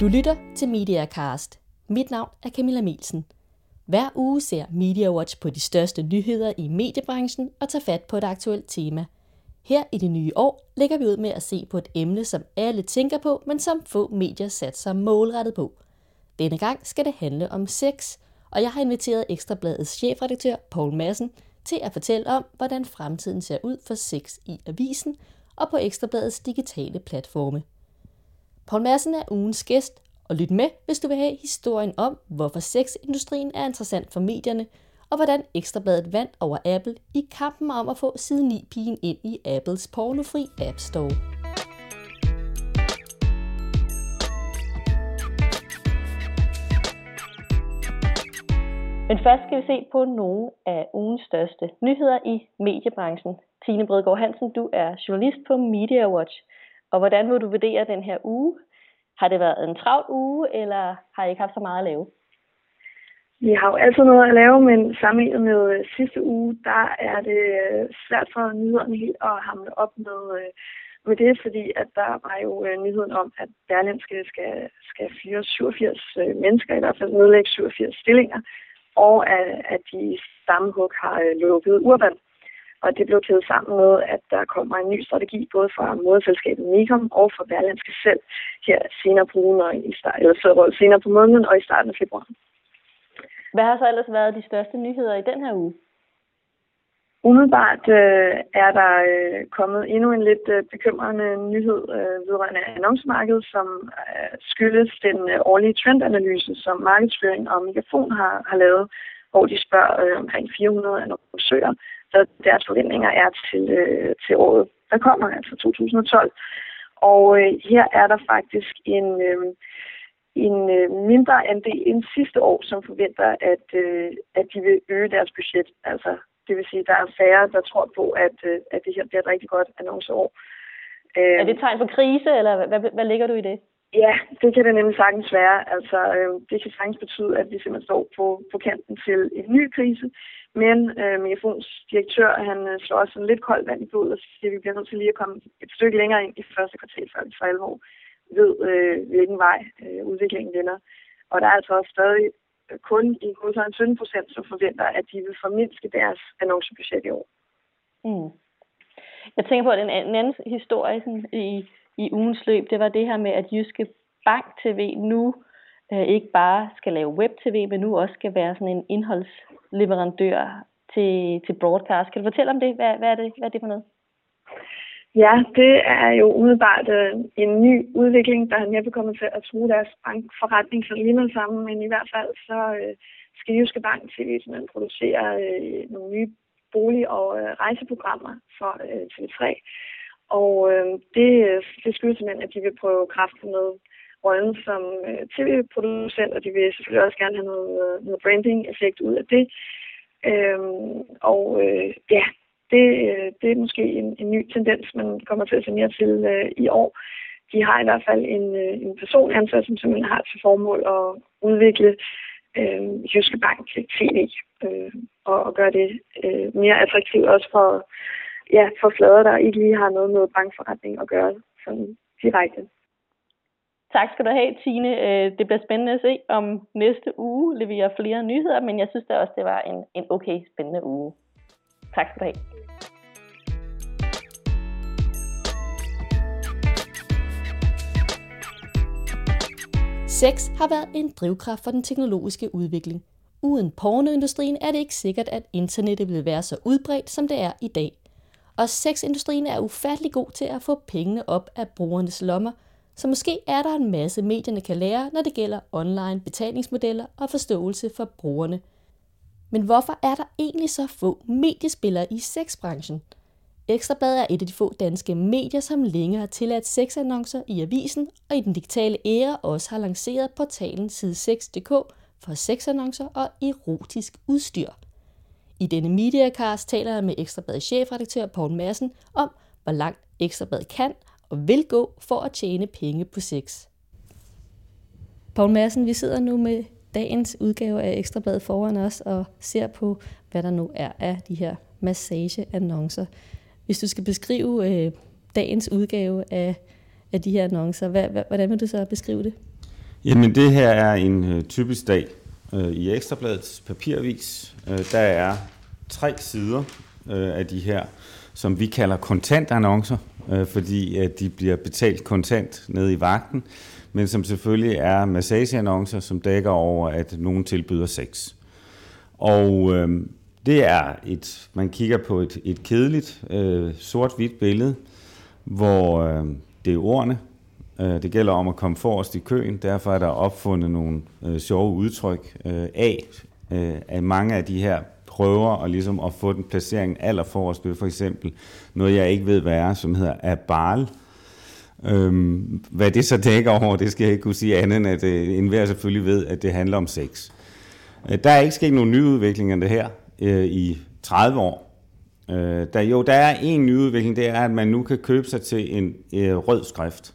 Du lytter til Mediacast. Mit navn er Camilla Melsen. Hver uge ser Media Watch på de største nyheder i mediebranchen og tager fat på et aktuelt tema. Her i det nye år lægger vi ud med at se på et emne, som alle tænker på, men som få medier sat sig målrettet på. Denne gang skal det handle om sex, og jeg har inviteret Ekstrabladets chefredaktør Paul Madsen til at fortælle om, hvordan fremtiden ser ud for sex i avisen og på Ekstrabladets digitale platforme. Paul Madsen er ugens gæst, og lyt med, hvis du vil have historien om, hvorfor sexindustrien er interessant for medierne, og hvordan Ekstrabladet vandt over Apple i kampen om at få side 9-pigen ind i Apples pornofri App Store. Men først skal vi se på nogle af ugens største nyheder i mediebranchen. Tine Bredgaard Hansen, du er journalist på Media Watch. Og hvordan vil du vurdere den her uge? Har det været en travl uge, eller har I ikke haft så meget at lave? Vi har jo altid noget at lave, men sammenlignet med øh, sidste uge, der er det øh, svært for nyhederne helt at hamle op med, øh, med det, fordi at der var jo nyheden om, at Berlinske skal, skal fyre 87 mennesker, i hvert fald nedlægge 87 stillinger, og at, at de samme hug har lukket Urban. Og det blev kædet sammen med, at der kommer en ny strategi, både fra moderselskabet Nikom og fra Berlinske selv, her senere på ugen, og i start, eller senere på måneden og i starten af februar. Hvad har så ellers været de største nyheder i den her uge? Umiddelbart øh, er der øh, kommet endnu en lidt øh, bekymrende nyhed øh, vedrørende annoncmarkedet, som øh, skyldes den øh, årlige trendanalyse, som markedsføring og Megafon har, har lavet, hvor de spørger øh, omkring 400 annoncører, så deres forventninger er til, øh, til året, der kommer, altså 2012. Og øh, her er der faktisk en, øh, en øh, mindre andel end sidste år, som forventer, at, øh, at de vil øge deres budget. Altså, det vil sige, at der er færre, der tror på, at, øh, at det her bliver et rigtig godt annonceår. Er det et tegn på krise, eller hvad, hvad, hvad ligger du i det? Ja, det kan det nemlig sagtens være. Altså, øh, det kan sagtens betyde, at vi simpelthen står på, på kanten til en ny krise. Men øh, Megafons direktør, han øh, slår også en lidt koldt vand i blodet og siger, at vi bliver nødt til lige at komme et stykke længere ind i første kvartal, før vi for alvor ved, øh, hvilken vej øh, udviklingen vender. Og der er altså også stadig kun i en 17 procent, som forventer, at de vil formindske deres annoncebudget i år. Mm. Jeg tænker på, at en anden historie sådan, i, i ugens løb, det var det her med, at Jyske Bank TV nu øh, ikke bare skal lave web-tv, men nu også skal være sådan en indholdsleverandør til, til broadcast. Kan du fortælle om det? Hvad, hvad, er, det, hvad er det for noget? Ja, det er jo umiddelbart øh, en ny udvikling, der er næppe kommet til at true deres bankforretning så lige med sammen, men i hvert fald så øh, skal Jyske Bank TV simpelthen producere øh, nogle nye bolig- og øh, rejseprogrammer for øh, TV3. Og øh, det, det skyldes simpelthen, at de vil prøve kræfter med rollen som øh, tv-producent, og de vil selvfølgelig også gerne have noget, øh, noget branding-effekt ud af det. Øh, og øh, ja, det, øh, det er måske en, en ny tendens, man kommer til at se mere til øh, i år. De har i hvert fald en, øh, en person ansat, som simpelthen har til formål at udvikle øh, Jyske Bank TV øh, og, og gøre det øh, mere attraktivt også for, ja, for flader, der ikke lige har noget med bankforretning at gøre sådan direkte. Tak skal du have, Tine. Øh, det bliver spændende at se, om næste uge leverer flere nyheder, men jeg synes da også, det var en, en okay spændende uge. Tak skal du have. Sex har været en drivkraft for den teknologiske udvikling. Uden pornoindustrien er det ikke sikkert, at internettet vil være så udbredt, som det er i dag. Og sexindustrien er ufattelig god til at få pengene op af brugernes lommer, så måske er der en masse medierne kan lære, når det gælder online betalingsmodeller og forståelse for brugerne. Men hvorfor er der egentlig så få mediespillere i sexbranchen? Ekstrabladet er et af de få danske medier, som længe har tilladt sexannoncer i avisen, og i den digitale æra også har lanceret portalen side6.dk for sexannoncer og erotisk udstyr. I denne Mediacast taler jeg med Ekstrabladets chefredaktør Poul Madsen om, hvor langt Ekstrabladet kan og vil gå for at tjene penge på sex. Poul Madsen, vi sidder nu med dagens udgave af Ekstrabladet foran os og ser på, hvad der nu er af de her massageannoncer. Hvis du skal beskrive øh, dagens udgave af, af de her annoncer, hvad, hvad, hvordan vil du så beskrive det? Jamen det her er en øh, typisk dag øh, i Ekstrabladets papiravis. Øh, der er tre sider øh, af de her, som vi kalder kontantannoncer, øh, fordi at de bliver betalt kontant nede i vagten, men som selvfølgelig er massageannoncer, som dækker over, at nogen tilbyder sex. Og øh, det er et, man kigger på et, et kedeligt øh, sort-hvidt billede, hvor øh, det er ordene, Øh, det gælder om at komme forrest i køen, derfor er der opfundet nogle øh, sjove udtryk øh, af, øh, af mange af de her prøver og ligesom at få den placering allerforrest ved for eksempel noget, jeg ikke ved, hvad er, som hedder abal. Øhm, hvad det så dækker over, det skal jeg ikke kunne sige andet, end at øh, enhver selvfølgelig ved, at det handler om sex. Øh, der er ikke sket nogen nyudvikling af det her øh, i 30 år. Øh, der, jo, der er en nyudvikling, det er, at man nu kan købe sig til en øh, rød skrift.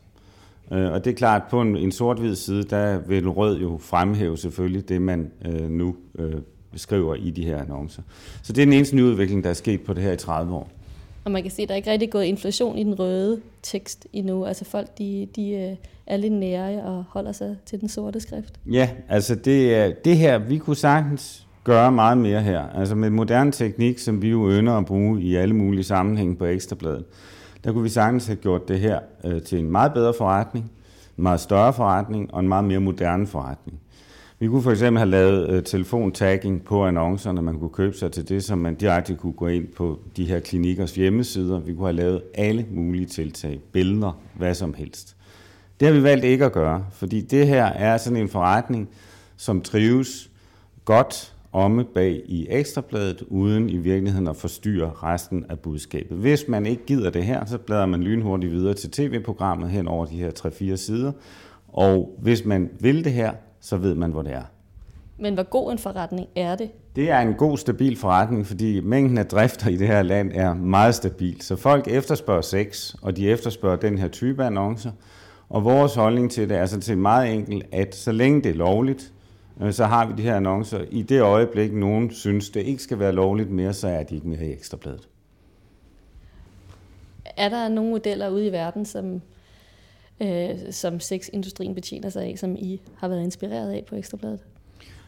Øh, og det er klart, at på en, en sort-hvid side, der vil rød jo fremhæve selvfølgelig det, man øh, nu øh, beskriver i de her annoncer. Så det er den eneste nyudvikling, der er sket på det her i 30 år. Og man kan se, at der er ikke rigtig gået inflation i den røde tekst endnu. Altså folk, de, de er lidt nære og holder sig til den sorte skrift. Ja, altså det, det her, vi kunne sagtens gøre meget mere her. Altså med moderne teknik, som vi jo ønsker at bruge i alle mulige sammenhænge på Ekstrabladet der kunne vi sagtens have gjort det her øh, til en meget bedre forretning, en meget større forretning og en meget mere moderne forretning. Vi kunne for eksempel have lavet øh, telefontagging på annoncerne, man kunne købe sig til det, som man direkte kunne gå ind på de her klinikkers hjemmesider. Vi kunne have lavet alle mulige tiltag, billeder, hvad som helst. Det har vi valgt ikke at gøre, fordi det her er sådan en forretning, som trives godt omme bag i ekstrabladet, uden i virkeligheden at forstyrre resten af budskabet. Hvis man ikke gider det her, så bladrer man lynhurtigt videre til tv-programmet hen over de her 3-4 sider. Og hvis man vil det her, så ved man, hvor det er. Men hvor god en forretning er det? Det er en god, stabil forretning, fordi mængden af drifter i det her land er meget stabil. Så folk efterspørger sex, og de efterspørger den her type annoncer. Og vores holdning til det er så til meget enkelt, at så længe det er lovligt, så har vi de her annoncer. I det øjeblik, nogen synes, det ikke skal være lovligt mere, så er de ikke mere i Ekstrabladet. Er der nogle modeller ude i verden, som, øh, som sexindustrien betjener sig af, som I har været inspireret af på Ekstrabladet?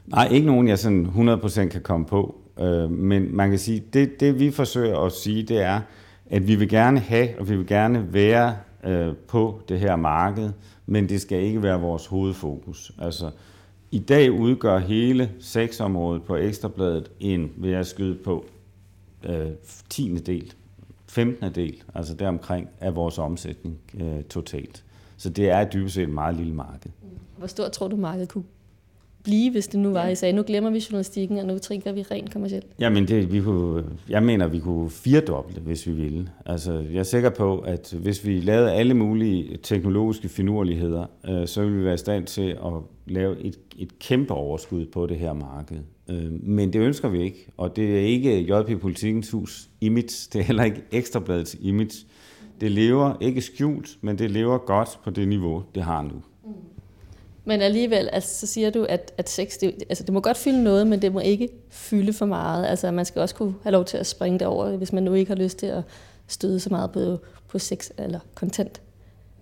Nej, ikke nogen, jeg sådan 100% kan komme på. Øh, men man kan sige, det, det vi forsøger at sige, det er, at vi vil gerne have, og vi vil gerne være øh, på det her marked, men det skal ikke være vores hovedfokus. Altså, i dag udgør hele sexområdet på Ekstrabladet en, vil jeg skyde på, øh, 10. del, 15. del, altså deromkring af vores omsætning øh, totalt. Så det er dybest set et meget lille marked. Hvor stort tror du, markedet kunne blive, hvis det nu var, I sagde, nu glemmer vi journalistikken, og nu tænker vi rent kommercielt? Jamen, det, vi kunne, jeg mener, vi kunne firedoble, hvis vi ville. Altså, jeg er sikker på, at hvis vi lavede alle mulige teknologiske finurligheder, øh, så ville vi være i stand til at lave et, et kæmpe overskud på det her marked. Øh, men det ønsker vi ikke, og det er ikke JP Politikens Hus image, det er heller ikke Ekstrabladets image. Det lever ikke skjult, men det lever godt på det niveau, det har nu. Men alligevel, altså, så siger du, at, at sex, det, altså, det må godt fylde noget, men det må ikke fylde for meget. Altså, man skal også kunne have lov til at springe det over, hvis man nu ikke har lyst til at støde så meget på, på sex eller content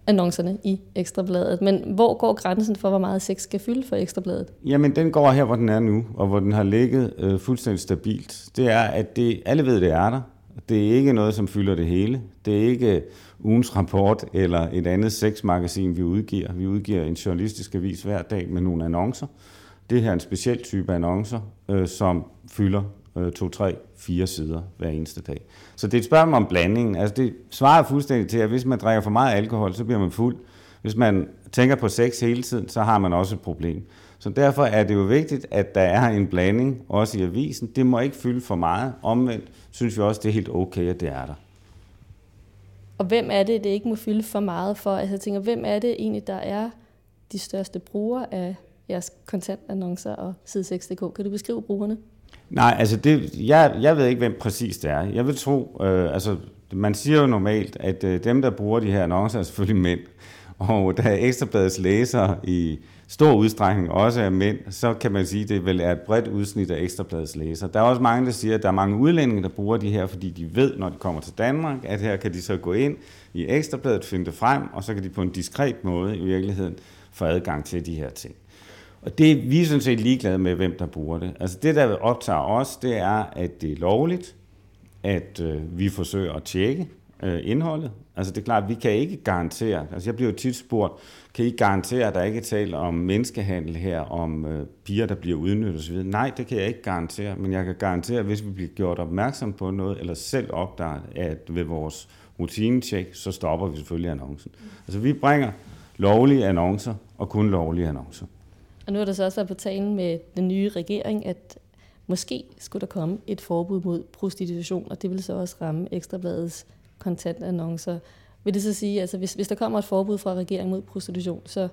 annoncerne i Ekstrabladet. Men hvor går grænsen for, hvor meget sex skal fylde for Ekstrabladet? Jamen, den går her, hvor den er nu, og hvor den har ligget øh, fuldstændig stabilt. Det er, at det, alle ved, det er der. Det er ikke noget, som fylder det hele. Det er ikke ugens rapport eller et andet sexmagasin, vi udgiver. Vi udgiver en journalistisk avis hver dag med nogle annoncer. Det her er en speciel type annoncer, øh, som fylder øh, to, tre, fire sider hver eneste dag. Så det er et spørgsmål om blandingen. Altså det svarer fuldstændig til, at hvis man drikker for meget alkohol, så bliver man fuld. Hvis man tænker på sex hele tiden, så har man også et problem. Så derfor er det jo vigtigt, at der er en blanding, også i avisen. Det må ikke fylde for meget. Omvendt synes vi også, det er helt okay, at det er der. Og hvem er det, det ikke må fylde for meget for? Altså jeg tænker, hvem er det egentlig, der er de største brugere af jeres kontantannoncer og side6.dk? Kan du beskrive brugerne? Nej, altså det, jeg, jeg ved ikke, hvem præcis det er. Jeg vil tro, øh, altså man siger jo normalt, at øh, dem, der bruger de her annoncer, er selvfølgelig mænd. Og da Ekstrabladets læsere i stor udstrækning også er mænd, så kan man sige, at det vel er et bredt udsnit af Ekstrabladets læsere. Der er også mange, der siger, at der er mange udlændinge, der bruger de her, fordi de ved, når de kommer til Danmark, at her kan de så gå ind i Ekstrabladet, finde det frem, og så kan de på en diskret måde i virkeligheden få adgang til de her ting. Og det vi er sådan set ligeglade med, hvem der bruger det. Altså det, der optager os, det er, at det er lovligt, at øh, vi forsøger at tjekke øh, indholdet. Altså det er klart, at vi kan ikke garantere, altså jeg bliver jo tit spurgt, kan I garantere, at der ikke er tale om menneskehandel her, om øh, piger, der bliver udnyttet osv.? Nej, det kan jeg ikke garantere, men jeg kan garantere, at hvis vi bliver gjort opmærksom på noget, eller selv opdager, at ved vores rutinetjek, så stopper vi selvfølgelig annoncen. Altså vi bringer lovlige annoncer, og kun lovlige annoncer. Og nu er der så også været på talen med den nye regering, at måske skulle der komme et forbud mod prostitution, og det vil så også ramme Ekstrabladets kontantannoncer. Vil det så sige, altså hvis, hvis der kommer et forbud fra regeringen mod prostitution, så,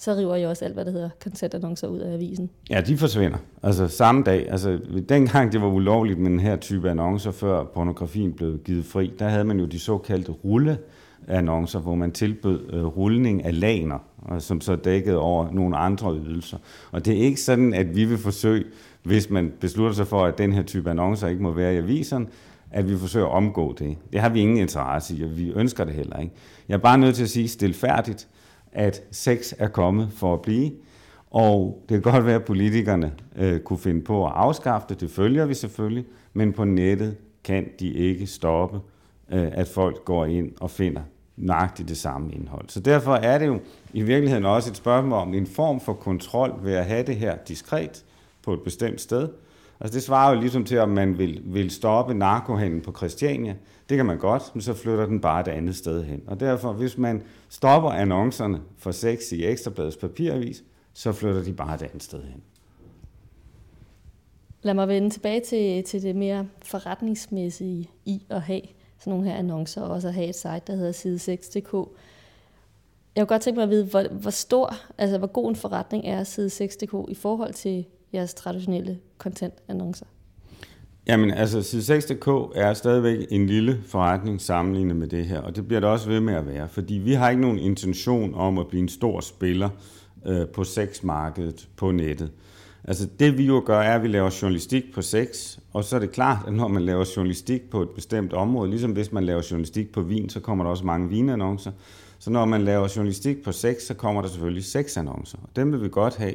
så river jeg også alt, hvad der hedder kontantannoncer ud af avisen? Ja, de forsvinder. Altså samme dag. Altså dengang det var ulovligt med den her type annoncer, før pornografien blev givet fri, der havde man jo de såkaldte rulle annoncer, hvor man tilbød øh, rulning af laner, og som så dækkede over nogle andre ydelser. Og det er ikke sådan, at vi vil forsøge, hvis man beslutter sig for, at den her type annoncer ikke må være i aviserne, at vi forsøger at omgå det. Det har vi ingen interesse i, og vi ønsker det heller ikke. Jeg er bare nødt til at sige stilfærdigt, at sex er kommet for at blive, og det kan godt være, at politikerne øh, kunne finde på at afskaffe det, det følger vi selvfølgelig, men på nettet kan de ikke stoppe, øh, at folk går ind og finder nøjagtigt det samme indhold. Så derfor er det jo i virkeligheden også et spørgsmål om en form for kontrol ved at have det her diskret på et bestemt sted, Altså det svarer jo ligesom til, om man vil, vil stoppe narkohandlen på Christiania. Det kan man godt, men så flytter den bare et andet sted hen. Og derfor, hvis man stopper annoncerne for sex i Ekstrabladets papiravis, så flytter de bare et andet sted hen. Lad mig vende tilbage til, til det mere forretningsmæssige i at have sådan nogle her annoncer, og også at have et site, der hedder side6.dk. Jeg kunne godt tænke mig at vide, hvor, hvor stor, altså hvor god en forretning er side6.dk i forhold til jeres traditionelle content-annoncer? Jamen, altså side 6.dk er stadigvæk en lille forretning sammenlignet med det her, og det bliver det også ved med at være, fordi vi har ikke nogen intention om at blive en stor spiller øh, på sexmarkedet på nettet. Altså det vi jo gør, er, at vi laver journalistik på sex, og så er det klart, at når man laver journalistik på et bestemt område, ligesom hvis man laver journalistik på vin, så kommer der også mange vinannoncer. Så når man laver journalistik på sex, så kommer der selvfølgelig sexannoncer, og dem vil vi godt have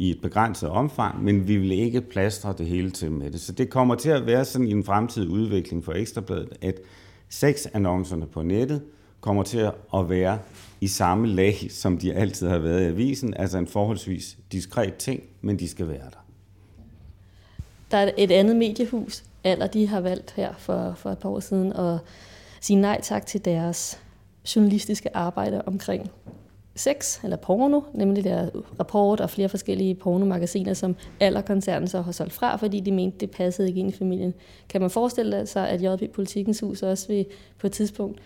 i et begrænset omfang, men vi vil ikke plastre det hele til med det. Så det kommer til at være sådan i en fremtidig udvikling for Ekstrabladet, at sexannoncerne på nettet kommer til at være i samme lag, som de altid har været i avisen, altså en forholdsvis diskret ting, men de skal være der. Der er et andet mediehus, eller de har valgt her for, for et par år siden at sige nej tak til deres journalistiske arbejde omkring sex eller porno, nemlig der rapport og flere forskellige pornomagasiner, som koncernen så har solgt fra, fordi de mente, det passede ikke ind i familien. Kan man forestille sig, at JP Politikens Hus også vil på et tidspunkt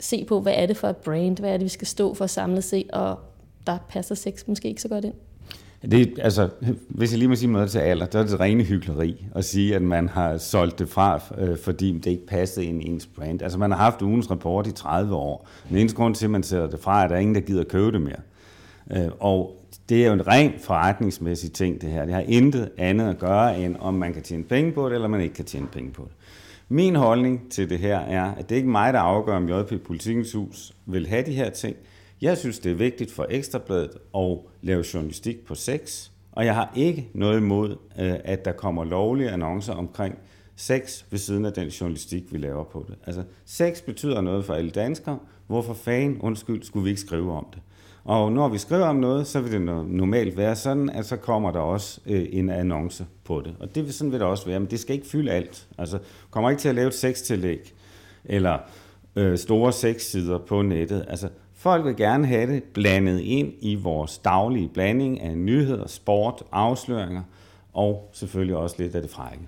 se på, hvad er det for et brand, hvad er det, vi skal stå for samlet set, og der passer sex måske ikke så godt ind? Det, altså, hvis jeg lige må sige noget til alder, så er det rene hyggeleri at sige, at man har solgt det fra, øh, fordi det ikke passede ind i ens brand. Altså man har haft ugens rapport i 30 år. Den eneste grund til, at man sætter det fra, er, at der er ingen, der gider købe det mere. Øh, og det er jo en ren forretningsmæssig ting, det her. Det har intet andet at gøre, end om man kan tjene penge på det, eller man ikke kan tjene penge på det. Min holdning til det her er, at det ikke er mig, der afgør, om JP Politikens Hus vil have de her ting. Jeg synes, det er vigtigt for Ekstrabladet at lave journalistik på sex, og jeg har ikke noget imod, øh, at der kommer lovlige annoncer omkring sex ved siden af den journalistik, vi laver på det. Altså, sex betyder noget for alle danskere. Hvorfor fanden, undskyld, skulle vi ikke skrive om det? Og når vi skriver om noget, så vil det normalt være sådan, at så kommer der også øh, en annonce på det. Og det vil sådan vil det også være, men det skal ikke fylde alt. Altså, kommer ikke til at lave et sextillæg, eller øh, store sexsider på nettet. Altså, Folk vil gerne have det blandet ind i vores daglige blanding af nyheder, sport, afsløringer og selvfølgelig også lidt af det frække.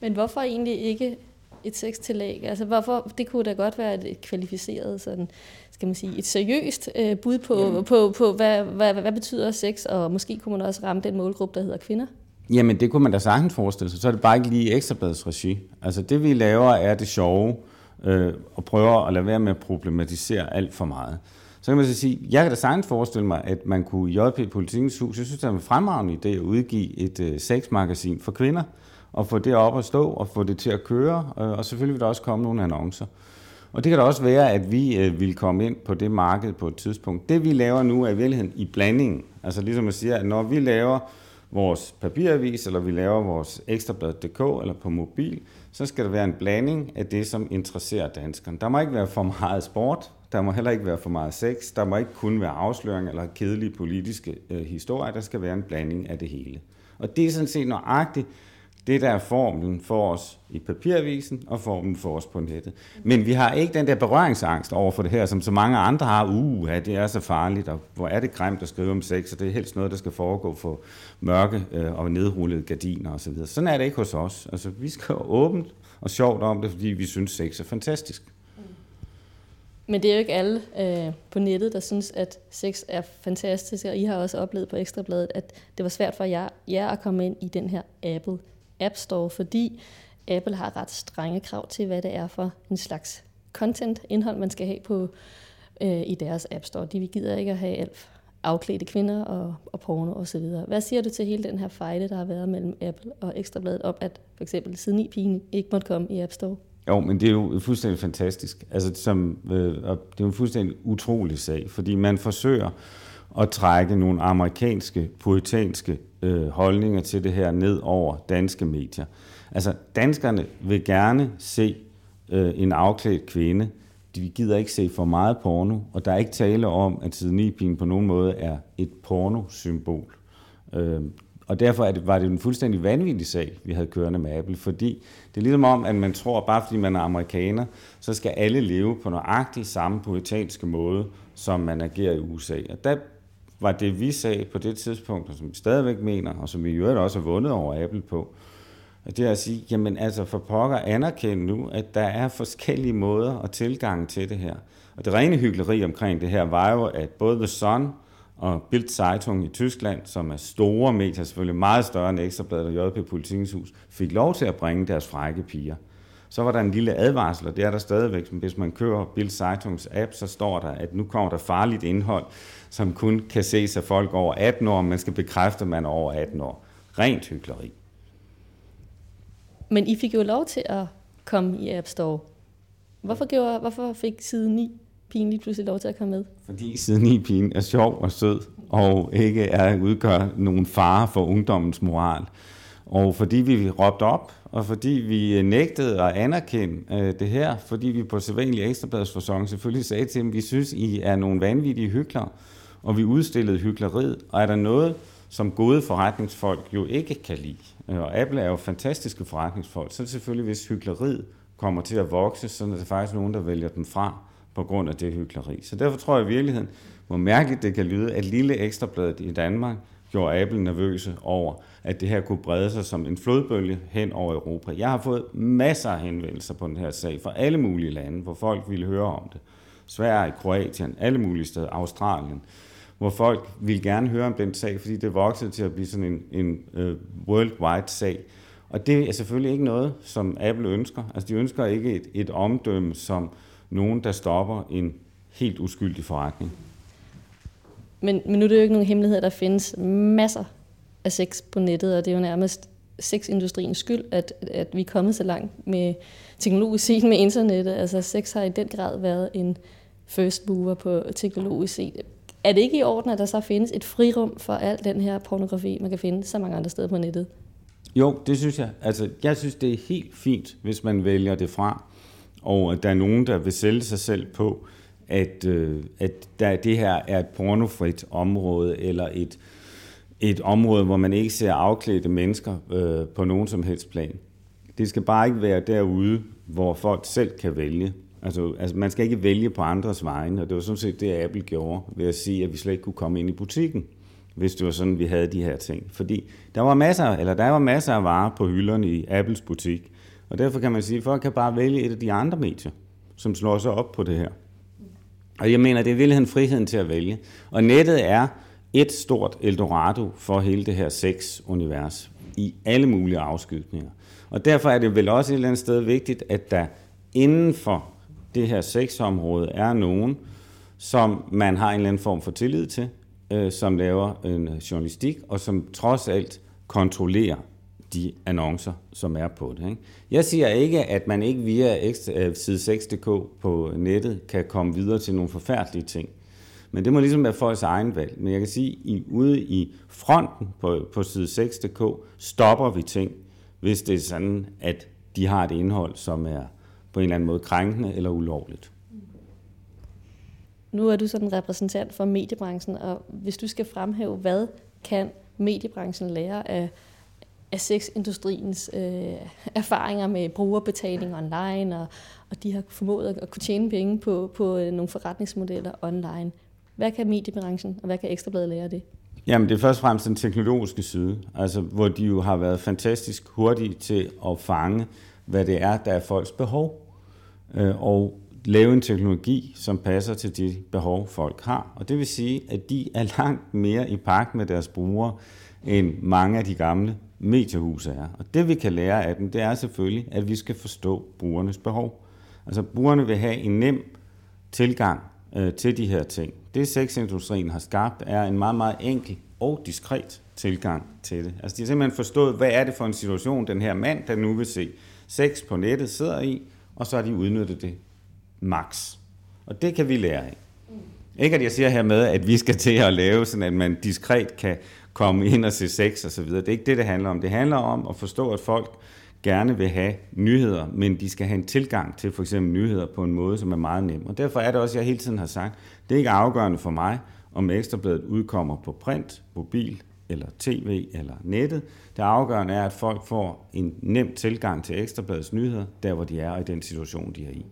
Men hvorfor egentlig ikke et sextillæg? Altså hvorfor, det kunne da godt være et kvalificeret, sådan, skal man sige, et seriøst øh, bud på, mm. på, på hvad, hvad, hvad, hvad betyder sex, og måske kunne man også ramme den målgruppe, der hedder kvinder? Jamen det kunne man da sagtens forestille sig, så er det bare ikke lige ekstrabladets regi. Altså det vi laver er det sjove, øh, øh, og prøver at lade være med at problematisere alt for meget. Så kan man så sige, jeg kan da sagtens forestille mig, at man kunne i JP Politikens Hus, jeg synes, det er en fremragende idé at udgive et øh, sexmagasin for kvinder, og få det op at stå, og få det til at køre, øh, og selvfølgelig vil der også komme nogle annoncer. Og det kan da også være, at vi øh, vil komme ind på det marked på et tidspunkt. Det vi laver nu er i virkeligheden i blandingen. Altså ligesom at sige, at når vi laver vores papiravis, eller vi laver vores ekstrablad.dk eller på mobil, så skal der være en blanding af det, som interesserer danskerne. Der må ikke være for meget sport, der må heller ikke være for meget sex, der må ikke kun være afsløring eller kedelige politiske øh, historier, der skal være en blanding af det hele. Og det er sådan set nøjagtigt det, der er formlen for os i papiravisen og formlen for os på nettet. Men vi har ikke den der berøringsangst over for det her, som så mange andre har. Uh, ja, det er så farligt, og hvor er det grimt at skrive om sex, og det er helst noget, der skal foregå for mørke øh, og nedrullede gardiner osv. Så Sådan er det ikke hos os. Altså, vi skal åbent og sjovt om det, fordi vi synes, sex er fantastisk. Mm. Men det er jo ikke alle øh, på nettet, der synes, at sex er fantastisk, og I har også oplevet på Ekstrabladet, at det var svært for jer, jer at komme ind i den her Apple App Store, fordi Apple har ret strenge krav til, hvad det er for en slags content, indhold, man skal have på øh, i deres App Store. De gider ikke at have alt afklædte kvinder og, og porno osv. Hvad siger du til hele den her fejde, der har været mellem Apple og Ekstrabladet om, at for eksempel siden i pigen ikke måtte komme i App Store? Jo, men det er jo fuldstændig fantastisk. Altså, som, øh, det er jo en fuldstændig utrolig sag, fordi man forsøger at trække nogle amerikanske, puritanske øh, holdninger til det her ned over danske medier. Altså, danskerne vil gerne se øh, en afklædt kvinde. De gider ikke se for meget porno, og der er ikke tale om, at Sidnipin på nogen måde er et pornosymbol. Øh, og derfor er det, var det en fuldstændig vanvittig sag, vi havde kørende med Apple, fordi det er ligesom om, at man tror, bare fordi man er amerikaner, så skal alle leve på nøjagtig samme politiske måde, som man agerer i USA. Og der var det, vi sagde på det tidspunkt, og som vi stadigvæk mener, og som vi i øvrigt også har vundet over Apple på, det er at sige, jamen altså for pokker anerkende nu, at der er forskellige måder og tilgang til det her. Og det rene hyggeleri omkring det her var jo, at både The Sun og Bild Zeitung i Tyskland, som er store medier, selvfølgelig meget større end Ekstrabladet og JP Politikens Hus, fik lov til at bringe deres frække piger. Så var der en lille advarsel, og det er der stadigvæk. Hvis man kører Bild Zeitungs app, så står der, at nu kommer der farligt indhold, som kun kan ses af folk over 18 år, man skal bekræfte, at man er over 18 år. Rent hyggeleri. Men I fik jo lov til at komme i App Store. Hvorfor, gjorde, hvorfor fik side 9 pigen lige pludselig lov til at komme med? Fordi side 9 pigen er sjov og sød, og ikke er udgør nogen fare for ungdommens moral. Og fordi vi råbte op, og fordi vi øh, nægtede at anerkende øh, det her, fordi vi på sædvanlig ekstrabladsforsong selvfølgelig sagde til dem, vi synes, I er nogle vanvittige hyggelere, og vi udstillede hyggeleriet, og er der noget, som gode forretningsfolk jo ikke kan lide, øh, og Apple er jo fantastiske forretningsfolk, så er det selvfølgelig, hvis hyggeleriet kommer til at vokse, så er der faktisk nogen, der vælger dem fra på grund af det hyggeleri. Så derfor tror jeg i virkeligheden, hvor mærkeligt det kan lyde, at lille ekstrabladet i Danmark gjorde Apple nervøse over, at det her kunne brede sig som en flodbølge hen over Europa. Jeg har fået masser af henvendelser på den her sag fra alle mulige lande, hvor folk ville høre om det. Sverige, Kroatien, alle mulige steder, Australien, hvor folk ville gerne høre om den sag, fordi det voksede til at blive sådan en, en uh, worldwide sag. Og det er selvfølgelig ikke noget, som Apple ønsker. Altså de ønsker ikke et, et omdømme som nogen, der stopper en helt uskyldig forretning. Men, men nu er det jo ikke nogen hemmelighed, der findes masser af sex på nettet, og det er jo nærmest sexindustriens skyld, at, at vi er kommet så langt med teknologisk set med internettet. Altså sex har i den grad været en first mover på teknologisk set. Er det ikke i orden, at der så findes et frirum for al den her pornografi, man kan finde så mange andre steder på nettet? Jo, det synes jeg. Altså, jeg synes, det er helt fint, hvis man vælger det fra, og at der er nogen, der vil sælge sig selv på, at, øh, at der, det her er et pornofrit område, eller et, et område, hvor man ikke ser afklædte mennesker øh, på nogen som helst plan. Det skal bare ikke være derude, hvor folk selv kan vælge. Altså, altså man skal ikke vælge på andres vegne, og det var sådan set det, Apple gjorde, ved at sige, at vi slet ikke kunne komme ind i butikken, hvis det var sådan, vi havde de her ting. Fordi der var masser, eller der var masser af varer på hylderne i Apples butik, og derfor kan man sige, at folk kan bare vælge et af de andre medier, som slår sig op på det her. Og jeg mener, det er virkelig friheden til at vælge. Og nettet er et stort Eldorado for hele det her sex-univers i alle mulige afskydninger. Og derfor er det vel også et eller andet sted vigtigt, at der inden for det her sexområde er nogen, som man har en eller anden form for tillid til, øh, som laver en journalistik, og som trods alt kontrollerer de annoncer, som er på det. Ikke? Jeg siger ikke, at man ikke via øh, side 6.dk på nettet kan komme videre til nogle forfærdelige ting. Men det må ligesom være folks egen valg. Men jeg kan sige, at ude i fronten på, på side 6.dk stopper vi ting, hvis det er sådan, at de har et indhold, som er på en eller anden måde krænkende eller ulovligt. Nu er du sådan en repræsentant for mediebranchen, og hvis du skal fremhæve, hvad kan mediebranchen lære af, af sexindustriens øh, erfaringer med brugerbetaling online, og, og de har formået at kunne tjene penge på, på øh, nogle forretningsmodeller online. Hvad kan mediebranchen, og hvad kan Ekstrabladet lære af det? Jamen, det er først og fremmest den teknologiske side, altså, hvor de jo har været fantastisk hurtige til at fange, hvad det er, der er folks behov, øh, og lave en teknologi, som passer til de behov, folk har. Og det vil sige, at de er langt mere i pagt med deres brugere, end mange af de gamle mediehuse er. Og det vi kan lære af dem, det er selvfølgelig, at vi skal forstå brugernes behov. Altså brugerne vil have en nem tilgang øh, til de her ting. Det sexindustrien har skabt, er en meget, meget enkel og diskret tilgang til det. Altså de har simpelthen forstået, hvad er det for en situation, den her mand, der nu vil se sex på nettet, sidder i, og så har de udnyttet det max. Og det kan vi lære af. Ikke at jeg siger hermed, at vi skal til at lave sådan, at man diskret kan komme ind og se sex og så videre. Det er ikke det, det handler om. Det handler om at forstå, at folk gerne vil have nyheder, men de skal have en tilgang til for eksempel nyheder på en måde, som er meget nem. Og derfor er det også, jeg hele tiden har sagt, det er ikke afgørende for mig, om Ekstrabladet udkommer på print, mobil eller tv eller nettet. Det afgørende er, at folk får en nem tilgang til Ekstrabladets nyheder, der hvor de er og i den situation, de er i.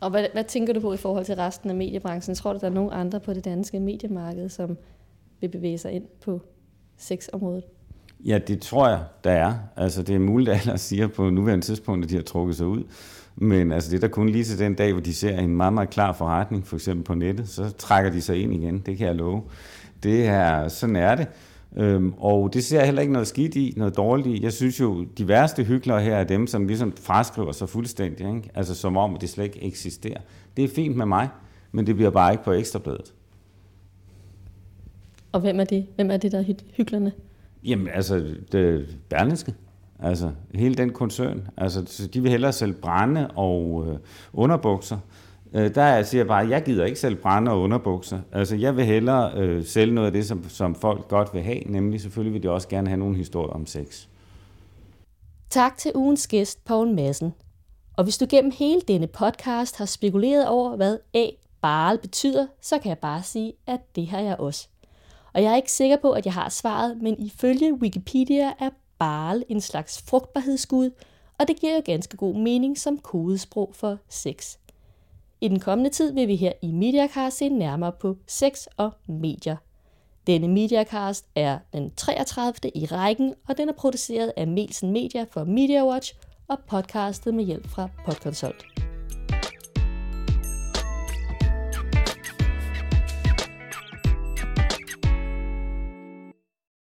Og hvad, hvad tænker du på i forhold til resten af mediebranchen? Tror du, der er nogen andre på det danske mediemarked, som vil bevæge sig ind på sexområdet? Ja, det tror jeg, der er. Altså, det er muligt, at alle siger på nuværende tidspunkt, at de har trukket sig ud. Men altså, det er der kun lige til den dag, hvor de ser en meget, meget klar forretning, for eksempel på nettet, så trækker de sig ind igen. Det kan jeg love. Det er, sådan er det. Øhm, og det ser jeg heller ikke noget skidt i, noget dårligt i. Jeg synes jo, de værste hyklere her er dem, som ligesom fraskriver sig fuldstændig, ikke? altså som om, det slet ikke eksisterer. Det er fint med mig, men det bliver bare ikke på ekstrabladet. Og hvem er det? Hvem er det, der er hyklerne? Jamen, altså, det Berlinske. Altså, hele den koncern. Altså, de vil hellere sælge brænde og øh, underbukser, Øh, der siger jeg bare, at jeg gider ikke selv brænde og underbukser. Altså, jeg vil hellere øh, sælge noget af det, som, som folk godt vil have, nemlig selvfølgelig vil de også gerne have nogle historier om sex. Tak til ugens gæst, Paul Madsen. Og hvis du gennem hele denne podcast har spekuleret over, hvad A barl betyder, så kan jeg bare sige, at det har jeg også. Og jeg er ikke sikker på, at jeg har svaret, men ifølge Wikipedia er barl en slags frugtbarhedsgud, og det giver jo ganske god mening som kodesprog for sex. I den kommende tid vil vi her i Mediacast se nærmere på sex og medier. Denne Mediacast er den 33. i rækken, og den er produceret af Melsen Media for MediaWatch og podcastet med hjælp fra Podconsult.